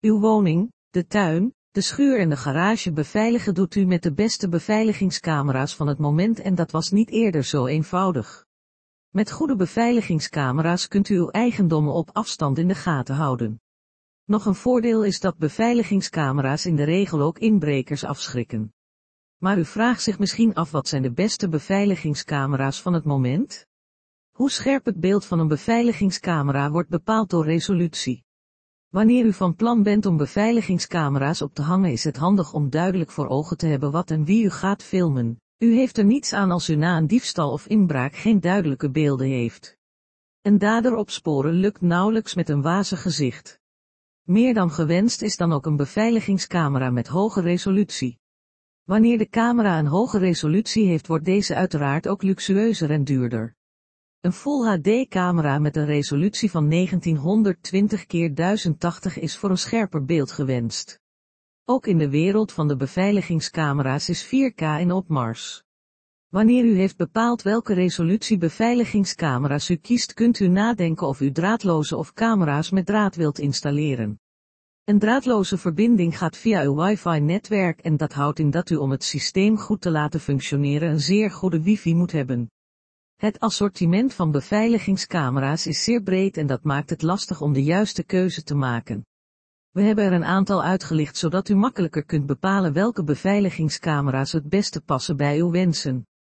Uw woning, de tuin, de schuur en de garage beveiligen doet u met de beste beveiligingscamera's van het moment en dat was niet eerder zo eenvoudig. Met goede beveiligingscamera's kunt u uw eigendommen op afstand in de gaten houden. Nog een voordeel is dat beveiligingscamera's in de regel ook inbrekers afschrikken. Maar u vraagt zich misschien af wat zijn de beste beveiligingscamera's van het moment? Hoe scherp het beeld van een beveiligingscamera wordt bepaald door resolutie. Wanneer u van plan bent om beveiligingscamera's op te hangen is het handig om duidelijk voor ogen te hebben wat en wie u gaat filmen. U heeft er niets aan als u na een diefstal of inbraak geen duidelijke beelden heeft. Een dader opsporen lukt nauwelijks met een wazig gezicht. Meer dan gewenst is dan ook een beveiligingscamera met hoge resolutie. Wanneer de camera een hoge resolutie heeft wordt deze uiteraard ook luxueuzer en duurder. Een Full HD-camera met een resolutie van 1920 x 1080 is voor een scherper beeld gewenst. Ook in de wereld van de beveiligingscamera's is 4K in opmars. Wanneer u heeft bepaald welke resolutie beveiligingscamera's u kiest kunt u nadenken of u draadloze of camera's met draad wilt installeren. Een draadloze verbinding gaat via uw wifi-netwerk en dat houdt in dat u om het systeem goed te laten functioneren een zeer goede wifi moet hebben. Het assortiment van beveiligingscamera's is zeer breed en dat maakt het lastig om de juiste keuze te maken. We hebben er een aantal uitgelicht zodat u makkelijker kunt bepalen welke beveiligingscamera's het beste passen bij uw wensen.